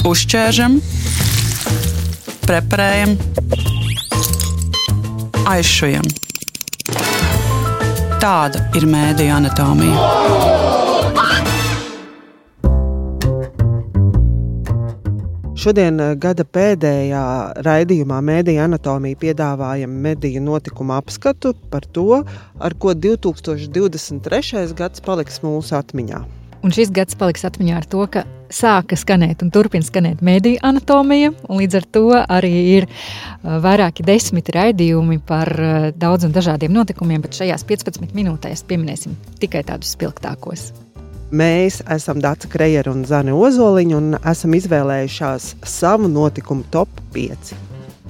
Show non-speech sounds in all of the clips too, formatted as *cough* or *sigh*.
Uzķēršam, preparējam, aizšujam. Tāda ir mēdīņa anatomija. Šodien eh, gada pēdējā raidījumā Mēdīņa anatomija piedāvājam mediju notikumu apskatu par to, ar ko 2023. gads paliks mūsu atmiņā. Un šis gads paliks atmiņā ar to, ka sāka skanēt un turpina skanēt mediju anatomija. Līdz ar to arī ir uh, vairāki desmit raidījumi par uh, daudziem dažādiem notikumiem, bet šajās 15 minūtēs pieminēsim tikai tādus spilgtākos. Mēs esam Dārsa Krejera un Zana Ozoliņa un esam izvēlējušās savu notikumu top 5.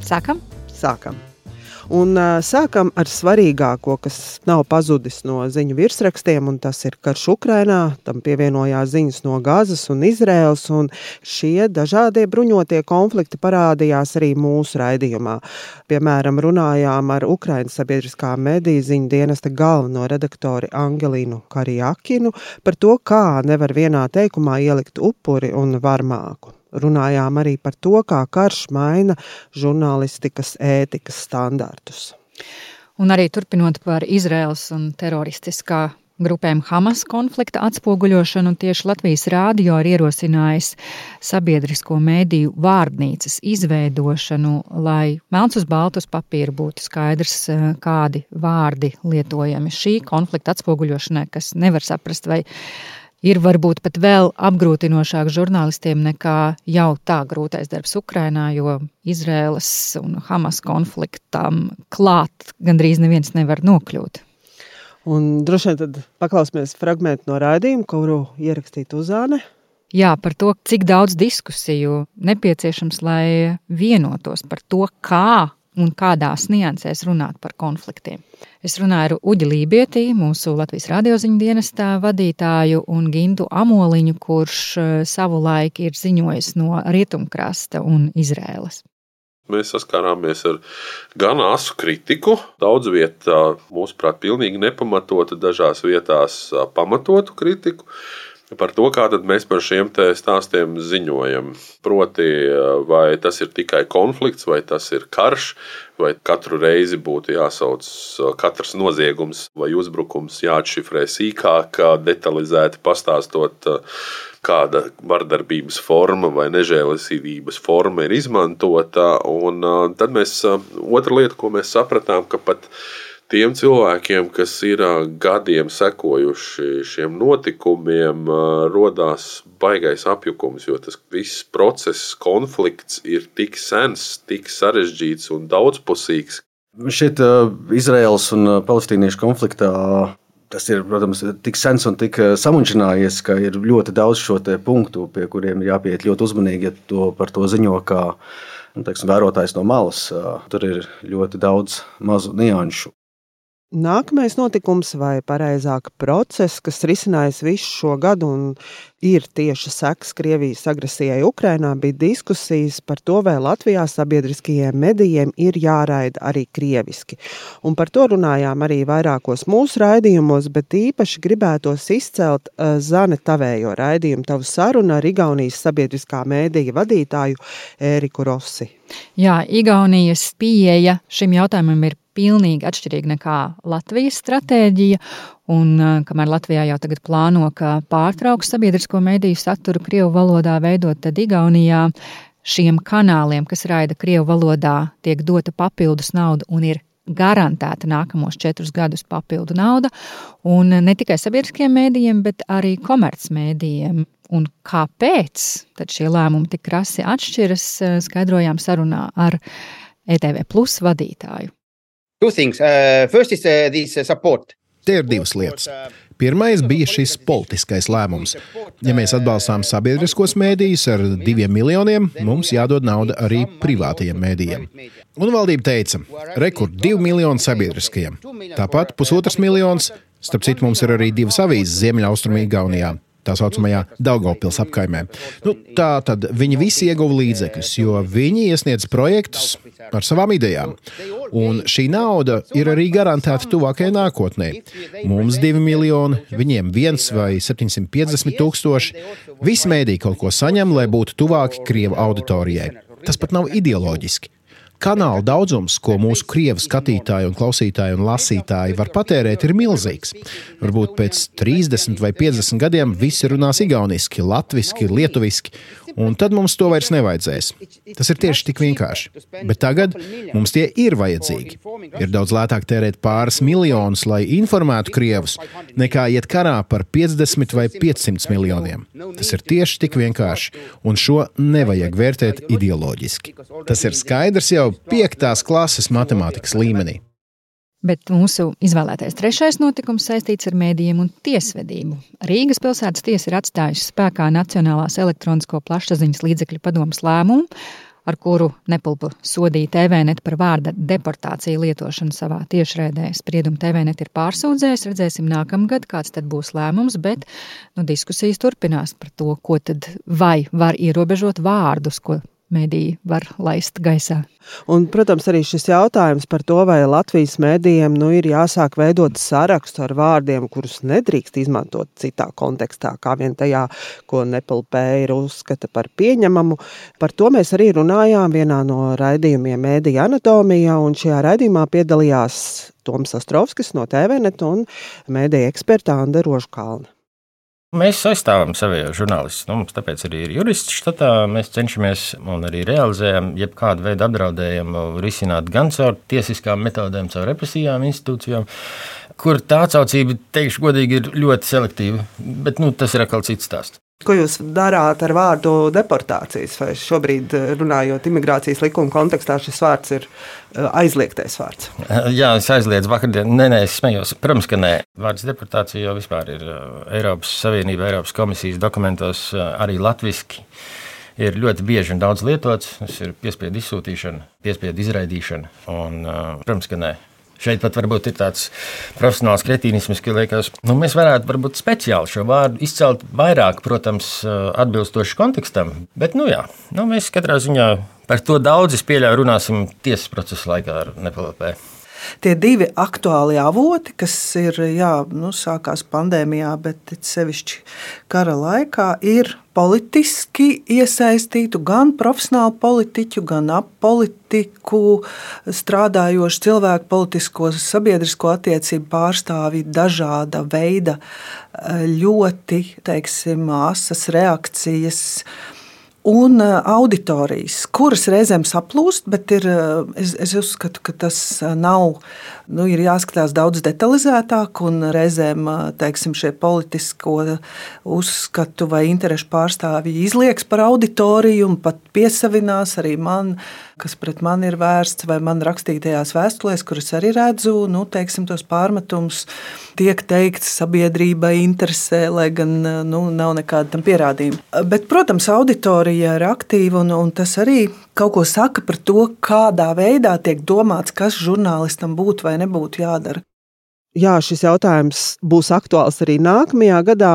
Sākam! Sākam! Un uh, sākam ar svarīgāko, kas nav pazudis no ziņu virsrakstiem, un tas ir karš Ukrainā. Tam pievienojās ziņas no Gazas un Izraels, un šie dažādie bruņotie konflikti parādījās arī mūsu raidījumā. Piemēram, runājām ar Ukraiņas sabiedriskā mediju ziņu dienesta galveno redaktori Angelīnu Kariakinu par to, kā nevar vienā teikumā ielikt upuri un varmāku. Runājām arī par to, kā karš maina žurnālistikas ētikas standartus. Un arī turpinot par Izraels un teroristiskā grupēm Hamas konflikta atspoguļošanu, tieši Latvijas rādio ir ierosinājis sabiedrisko mēdīju vārdnīcas izveidošanu, lai melns uz baltu uz papīra būtu skaidrs, eh, kādi vārdi lietojami šī konflikta atspoguļošanai, kas nevar saprast, vai ir varbūt pat vēl apgrūtinošāk žurnālistiem nekā jau tā grūtais darbs Ukrainā, jo Izraēlas un Hamas konfliktam klāt gandrīz neviens nevar nokļūt. Un droši vien tad paklausīsimies fragment no raidījuma, kuru ierakstīja Uzāne. Jā, par to, cik daudz diskusiju nepieciešams, lai vienotos par to, kā un kādās niansēs runāt par konfliktiem. Es runāju ar Uģi Lībietī, mūsu Latvijas radioziņu dienestā vadītāju, un Gintu Amoliņu, kurš eh, savulaik ir ziņojis no Rietumkrasta un Izrēlas. Mēs saskārāmies ar gan asu kritiku, daudz vietā, mūsuprāt, pilnīgi nepamatota, dažās vietās pamatotu kritiku par to, kā mēs par šiem stāstiem ziņojam. Proti, vai tas ir tikai konflikts, vai tas ir karš, vai katru reizi būtu jāsauc katrs noziegums vai uzbrukums, jāatšifrē sīkāk, detalizēti pastāstot. Kāda vardarbības forma vai nežēlastības forma ir izmantota. Un tad mēs, otra lieta, ko mēs sapratām, ka pat tiem cilvēkiem, kas ir gadiem sekojuši šiem notikumiem, radās baisais apjukums, jo tas viss process, konflikts ir tik sens, tik sarežģīts un daudzpusīgs. Šeit Izraels un Palestīniešu konfliktā tas ir, protams, tik sens un tik samuģinājies, ka ir ļoti daudz šo punktu, pie kuriem jāpieiet ļoti uzmanīgi, ja to par to ziņo kā nu, teiksim, vērotājs no malas. Tur ir ļoti daudz mazu nianšu. Nākamais notikums, vai pareizāk process, kas risinājis visu šo gadu un ir tieši seks Krievijas agresijai Ukrainā, bija diskusijas par to, vai Latvijā sabiedriskajiem medijiem ir jāraida arī krieviski. Un par to runājām arī vairākos mūsu raidījumos, bet īpaši gribētos izcelt uh, Zane tavējo raidījumu, tavu sarunu ar Igaunijas sabiedriskā mēdīja vadītāju Ēriku Rossi. Jā, Igaunijas pieeja šim jautājumam ir pilnīgi atšķirīga nekā Latvijas stratēģija. Un, kamēr Latvijā jau tagad plāno, ka pārtrauks sabiedrisko mediju saturu Krievu valodā veidot, tad Igaunijā šiem kanāliem, kas raida Krievu valodā, tiek dota papildus nauda un ir garantēta nākamos četrus gadus papildu nauda. Un ne tikai sabiedriskiem mēdījiem, bet arī komercmedijiem. Un kāpēc šie lēmumi tik krasi atšķiras, skaidrojām sarunā ar ETV Plus vadītāju. Two things. Uh, first is uh, this uh, support. Te ir divas lietas. Pirmais bija šis politiskais lēmums. Ja mēs atbalstām sabiedriskos mēdījus ar diviem miljoniem, mums jādod nauda arī privātajiem mēdījiem. Un valdība teica, rekord divi miljoni sabiedriskajiem. Tāpat pusotras miljonus, starp citu, mums ir arī divas avīzes Ziemeļaustrumī Gaunijā tā saucamajā Daugopils apkaimē. Nu, tā tad viņi visi ieguva līdzekļus, jo viņi iesniedz projektus, ar savām idejām. Un šī nauda ir arī garantēta tuvākajai nākotnē. Mums divi miljoni, viņiem viens vai 750 tūkstoši. Visi mēdī kaut ko saņem, lai būtu tuvāki Krievu auditorijai. Tas pat nav ideoloģiski. Kanāla daudzums, ko mūsu krievu skatītāji, un klausītāji un lasītāji var patērēt, ir milzīgs. Varbūt pēc 30 vai 50 gadiem visi runās igauniski, latviešu, lietuviski, un tad mums to vairs nevajadzēs. Tas ir tieši tik vienkārši. Bet tagad mums tie ir vajadzīgi. Ir daudz lētāk tērēt pāris miljonus, lai informētu krievus, nekā iet karā par 50 vai 500 miljoniem. Tas ir tieši tik vienkārši, un šo nevajag vērtēt ideoloģiski. Tas ir skaidrs jau piektās klases matemātikas līmenī. Bet mūsu izvēlētais trešais notikums saistīts ar mēdījiem un tiesvedību. Rīgas pilsētas tiesa ir atstājusi spēkā Nacionālās elektronisko plašsaziņas līdzekļu padomus lēmumu, ar kuru Nepulpu sodīja TVNet par vārda deportāciju lietošanu savā tiešraidē. Spriedumu TVNet ir pārsūdzējis, redzēsim nākamgad, kāds tad būs lēmums, bet nu, diskusijas turpinās par to, ko tad vai var ierobežot vārdus, ko mēdīji var laist gaisā. Un, protams, arī šis jautājums par to, vai Latvijas mēdījiem nu, ir jāsāk veidot sarakstu ar vārdiem, kurus nedrīkst izmantot citā kontekstā, kā vien tajā, ko Nepelpēja uzskata par pieņemamu. Par to mēs arī runājām vienā no raidījumiem Mēdīja anatomijā, un šajā raidījumā piedalījās Toms Astrovskis no TVNet un mēdīja eksperta Anda Rožkalna. Mēs aizstāvam savus žurnālistus. Nu, mums tāpēc arī ir jurists štatā. Mēs cenšamies un arī realizējam jebkādu veidu apdraudējumu risināt gan caur tiesiskām metodēm, caur represijām institūcijām, kur tā atsaucība, teikšu godīgi, ir ļoti selektīva. Bet nu, tas ir atkal cits stāsts. Ko jūs darāt ar vārdu deportācijas? Vai šobrīd, eh, runājot imigrācijas likuma kontekstā, šis vārds ir eh, aizliegtais vārds? *laughs* Jā, es aizliedzu vakardien. Nē, nē, es smējos. Protams, ka nē. Vārds deportācija jau vispār ir eh, Eiropas Savienība, Eiropas komisijas dokumentos arī latviski. Ir ļoti bieži un daudz lietots. Tas ir piespiedu izsūtīšana, piespiedu izraidīšana. Un, protams, ka nē. Šeit pat varbūt ir tāds profesionāls kretīnisms, ka liekas, nu, mēs varētu varbūt speciāli šo vārdu izcelt vairāk, protams, atbilstoši kontekstam. Bet, nu jā, nu, mēs katrā ziņā par to daudz, es pieļauju, runāsim tiesas procesa laikā ar NPLP. Tie divi aktuāli avoti, kas ir, jā, nu, sākās pandēmijā, bet sevišķi kara laikā, ir politiski iesaistītu gan profesionālu politiķu, gan apolitiku strādājošu cilvēku, politisko sabiedrisko attiecību pārstāvji, dažāda veida ļoti teiksim, asas reakcijas un auditorijas, kuras reizēm saplūst, bet ir, es, es uzskatu, ka tas nav nu, ir jāskatās daudz detalizētāk, un reizēm teiksim, šie politisko uzskatu vai interešu pārstāvji izlieks par auditoriju un pat piesavinās arī man, kas pret mani ir vērsts, vai man rakstītajās vēstulēs, kuras arī redzu, nu, teiksim, tos pārmetumus tiek teikts sabiedrībai interesē, lai gan nu, nav nekāda tam pierādījuma. Bet, protams, auditorija ir aktīva, un, un tas arī kaut ko saka par to, kādā veidā tiek domāts, kas žurnālistam būtu vai nebūtu jādara. Jā, šis jautājums būs aktuāls arī nākamajā gadā.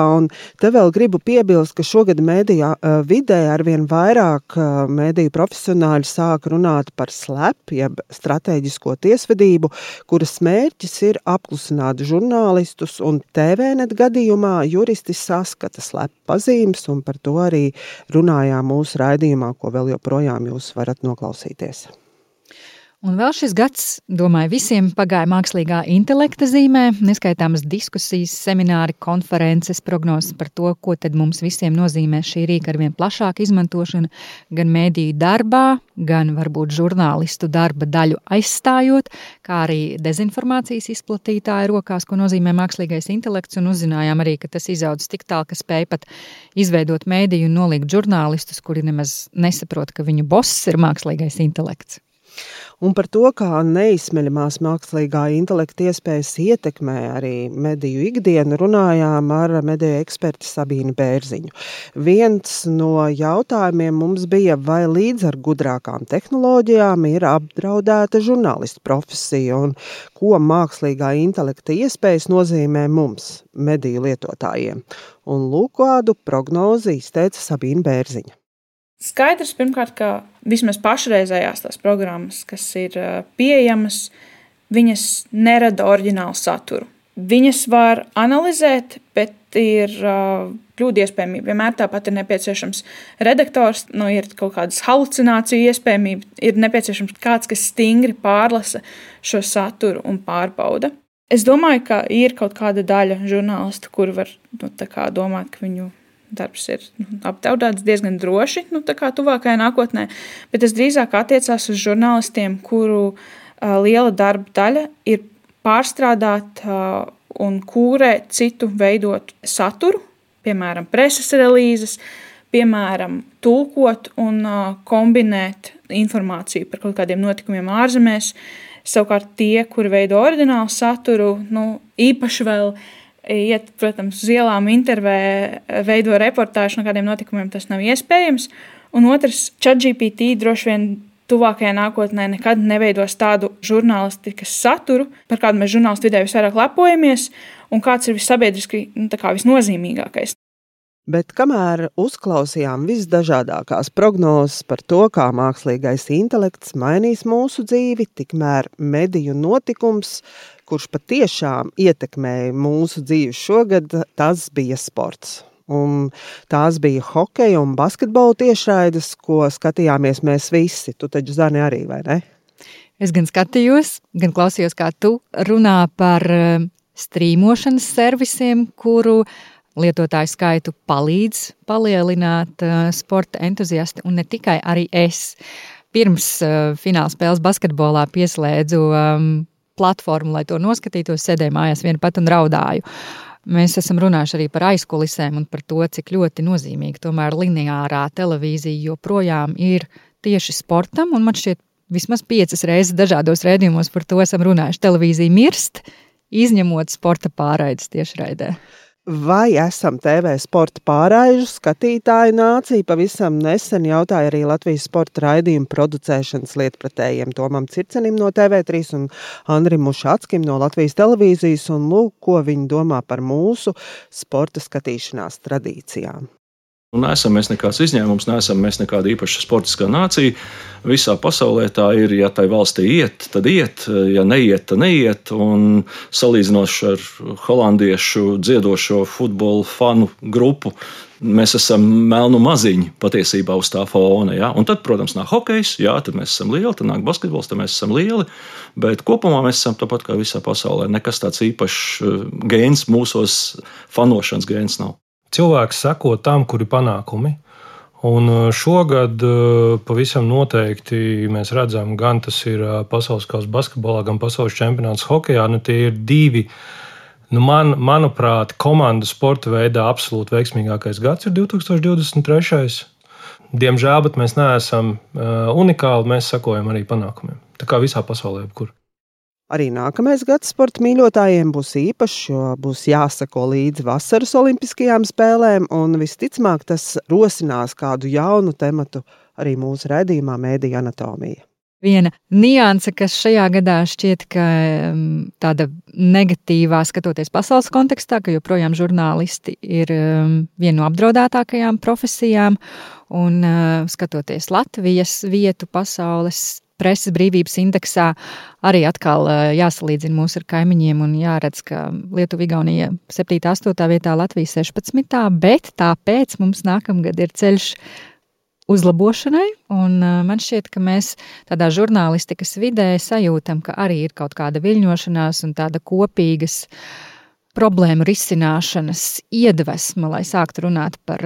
Te vēl gribu piebilst, ka šogad mēdījā vidē arvien vairāk mēdīju profesionāļi sāk runāt par slepu, jeb strateģisko tiesvedību, kuras mērķis ir apklusināt žurnālistus. Un TVNet gadījumā juristi saskata slepu pazīmes, un par to arī runājām mūsu raidījumā, ko vēl joprojām jūs varat noklausīties. Un vēl šis gads, domāju, visiem pagāja mākslīgā intelekta zīmē. Neskaitāmas diskusijas, semināri, konferences, prognozes par to, ko tad mums visiem nozīmē šī rīka ar vien plašāku izmantošanu, gan mēdīju darbā, gan varbūt žurnālistu darba daļu aizstājot, kā arī dezinformācijas izplatītāju rokās, ko nozīmē mākslīgais intelekts. Un uzzinājām arī, ka tas izaudzis tik tālu, ka spēj pat izveidot mēdīju un nolikt žurnālistus, kuri nemaz nesaprot, ka viņu boss ir mākslīgais intelekts un par to, kā neizsmeļamās mākslīgā intelekta iespējas ietekmē arī mediju ikdienu, runājām ar mediju eksperti Sabīnu Bērziņu. Viens no jautājumiem mums bija, vai līdz ar gudrākām tehnoloģijām ir apdraudēta žurnālistu profesija un ko mākslīgā intelekta iespējas nozīmē mums, mediju lietotājiem. Un lūk, kādu prognozi izteica Sabīna Bērziņa. Skaidrs, pirmkārt, ka vismaz pašreizējās tās programmas, kas ir pieejamas, viņas nerada oriģinālu saturu. Viņas var analizēt, bet ir kļūda iespējamība. Vienmēr tāpat ir nepieciešams redaktors, nu, ir kaut kādas halucināciju iespējamība, ir nepieciešams kāds, kas stingri pārlasa šo saturu un pārbauda. Es domāju, ka ir kaut kāda daļa žurnālistu, kur var nu, domāt, ka viņu darbs ir nu, apdraudēts diezgan droši, nu, tuvākajā nākotnē, bet tas drīzāk attiecās uz žurnālistiem, kuru uh, liela darba daļa ir pārstrādāt uh, un kūrēt citu veidot saturu, piemēram, preses relīzes, piemēram, tulkot un uh, kombinēt informāciju par kaut kādiem notikumiem ārzemēs. Savukārt tie, kuri veido oriģinālu saturu, nu, īpaši vēl iet, protams, uz ielām, intervē, veido reportāžu no kādiem notikumiem, tas nav iespējams. Un otrs, ChatGPT droši vien tuvākajā nākotnē nekad neveidos tādu žurnālistikas saturu, par kādu mēs žurnālistu vidē visvairāk lepojamies, un kāds ir sabiedriski nu, visnozīmīgākais. Bet kamēr uzklausījām visdažādākās prognozes par to, kā mākslīgais intelekts mainīs mūsu dzīvi, tikmēr mediju notikums, kurš patiešām ietekmēja mūsu dzīvi šogad, tas bija sports. Un tās bija hokeja un basketbola tiešraides, ko skatījāmies mēs visi. Tu taču zini arī, vai ne? Es gan skatījos, gan klausījos, kā tu runā par eh, strīmošanas servisiem, kuru lietotāju skaitu palīdz palielināt uh, sporta entuziasti, un ne tikai arī es. Pirms uh, fināla spēles basketbolā pieslēdzu um, platformu, lai to noskatītos, sēdēju mājās viena pat un raudāju. Mēs esam runājuši arī par aizkulisēm un par to, cik ļoti nozīmīgi tomēr lineārā televīzija joprojām ir tieši sportam. Un man šķiet, vismaz piecas reizes dažādos rēdījumos par to esam runājuši. Televīzija mirst, izņemot sporta pārraides tiešraidē. Vai esam TV sporta pārāžu skatītāju nācija? Pavisam nesen jautāja arī Latvijas sporta raidījumu producēšanas lietpratējiem Tomam Circenim no TV3 un Andrim Mušatskim no Latvijas televīzijas, un lūk, ko viņi domā par mūsu sporta skatīšanās tradīcijām. Un neesam mēs nekāds izņēmums, neesam mēs nekāda īpaša sportiskā nācija. Visā pasaulē tā ir, ja tai valstī iet, tad iet, ja neiet, tad neiet. Un salīdzinoši ar holandiešu dziedošo futbola fanu grupu, mēs esam melnu maziņi patiesībā uz tā fona. Ja? Un tad, protams, nāk hokejs, jā, tad mēs esam lieli, tad nāk basketbols, tad mēs esam lieli. Bet kopumā mēs esam tāpat kā visā pasaulē. Nekas tāds īpašs eh, gēns mūsos, fanošanas gēns nav cilvēks seko tam, kur ir panākumi. Un uh, šogad uh, pavisam noteikti mēs redzam, gan tas ir uh, pasaules kausa basketbolā, gan pasaules čempionāts hokeja. Nu, tie ir divi, nu, man, manuprāt, komandu sporta veidā absolūti veiksmīgākais gads ir 2023. Diemžēl, bet mēs neesam unikāli. Mēs sekojam arī panākumiem. Tā kā visā pasaulē, jebkur. Arī nākamais gads sporta mīļotājiem būs īpašs, jo būs jāsako līdzi vasaras olimpiskajām spēlēm, un visticamāk tas rosinās kādu jaunu tematu arī mūsu redzējumā, mēdīņa anatomija. Viena nianse, kas šajā gadā šķiet um, tāda negatīvā, skatoties pasaules kontekstā, ka joprojām žurnālisti ir um, viena no apdraudētākajām profesijām, un uh, skatoties Latvijas vietu pasaules preses brīvības indeksā arī atkal jāsalīdzina mūs ar kaimiņiem un jāredz, ka Lietuva, Igaunija 7, 8 vietā, Latvija 16, bet tāpēc mums nākamgad ir ceļš uzlabošanai, un man šķiet, ka mēs tādā žurnālistikas vidē sajūtam, ka arī ir kaut kāda viļņošanās un tāda kopīgas problēmu risināšanas iedvesma, lai sāktu runāt par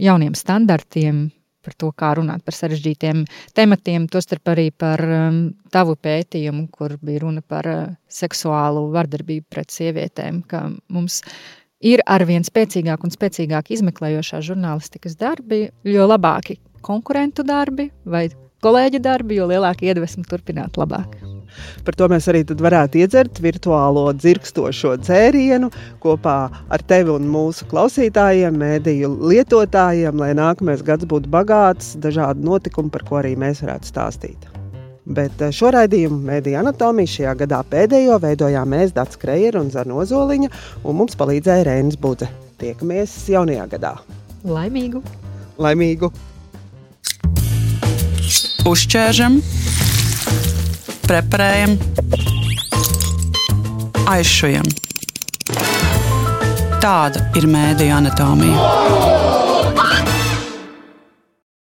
jauniem standartiem, par to, kā runāt par sarežģītiem tematiem, tostarp arī par um, tavu pētījumu, kur bija runa par uh, seksuālu vardarbību pret sievietēm, ka mums ir arvien spēcīgāk un spēcīgāk izmeklējošā žurnālistikas darbi, jo labāki konkurentu darbi vai kolēģi darbi, jo lielāka iedvesma turpināt labāk. Par to mēs arī varētu iedzert virtuālo dzirkstošo dzērienu kopā ar tevi un mūsu klausītājiem, mēdīju lietotājiem, lai nākamais gads būtu bagāts, dažādi notikumi, par ko arī mēs varētu stāstīt. Bet eh, šo raidījumu Mēdīņa anatomija šajā gadā pēdējo veidojām mēs, Dārts Krejer un Zana Ozoliņa, un mums palīdzēja Rēnis Budze. Tiekamies jaunajā gadā! Laimīgu! Laimīgu! Uzķēršam, preparējam, aizšujam. Tāda ir mēdīņa anatomija.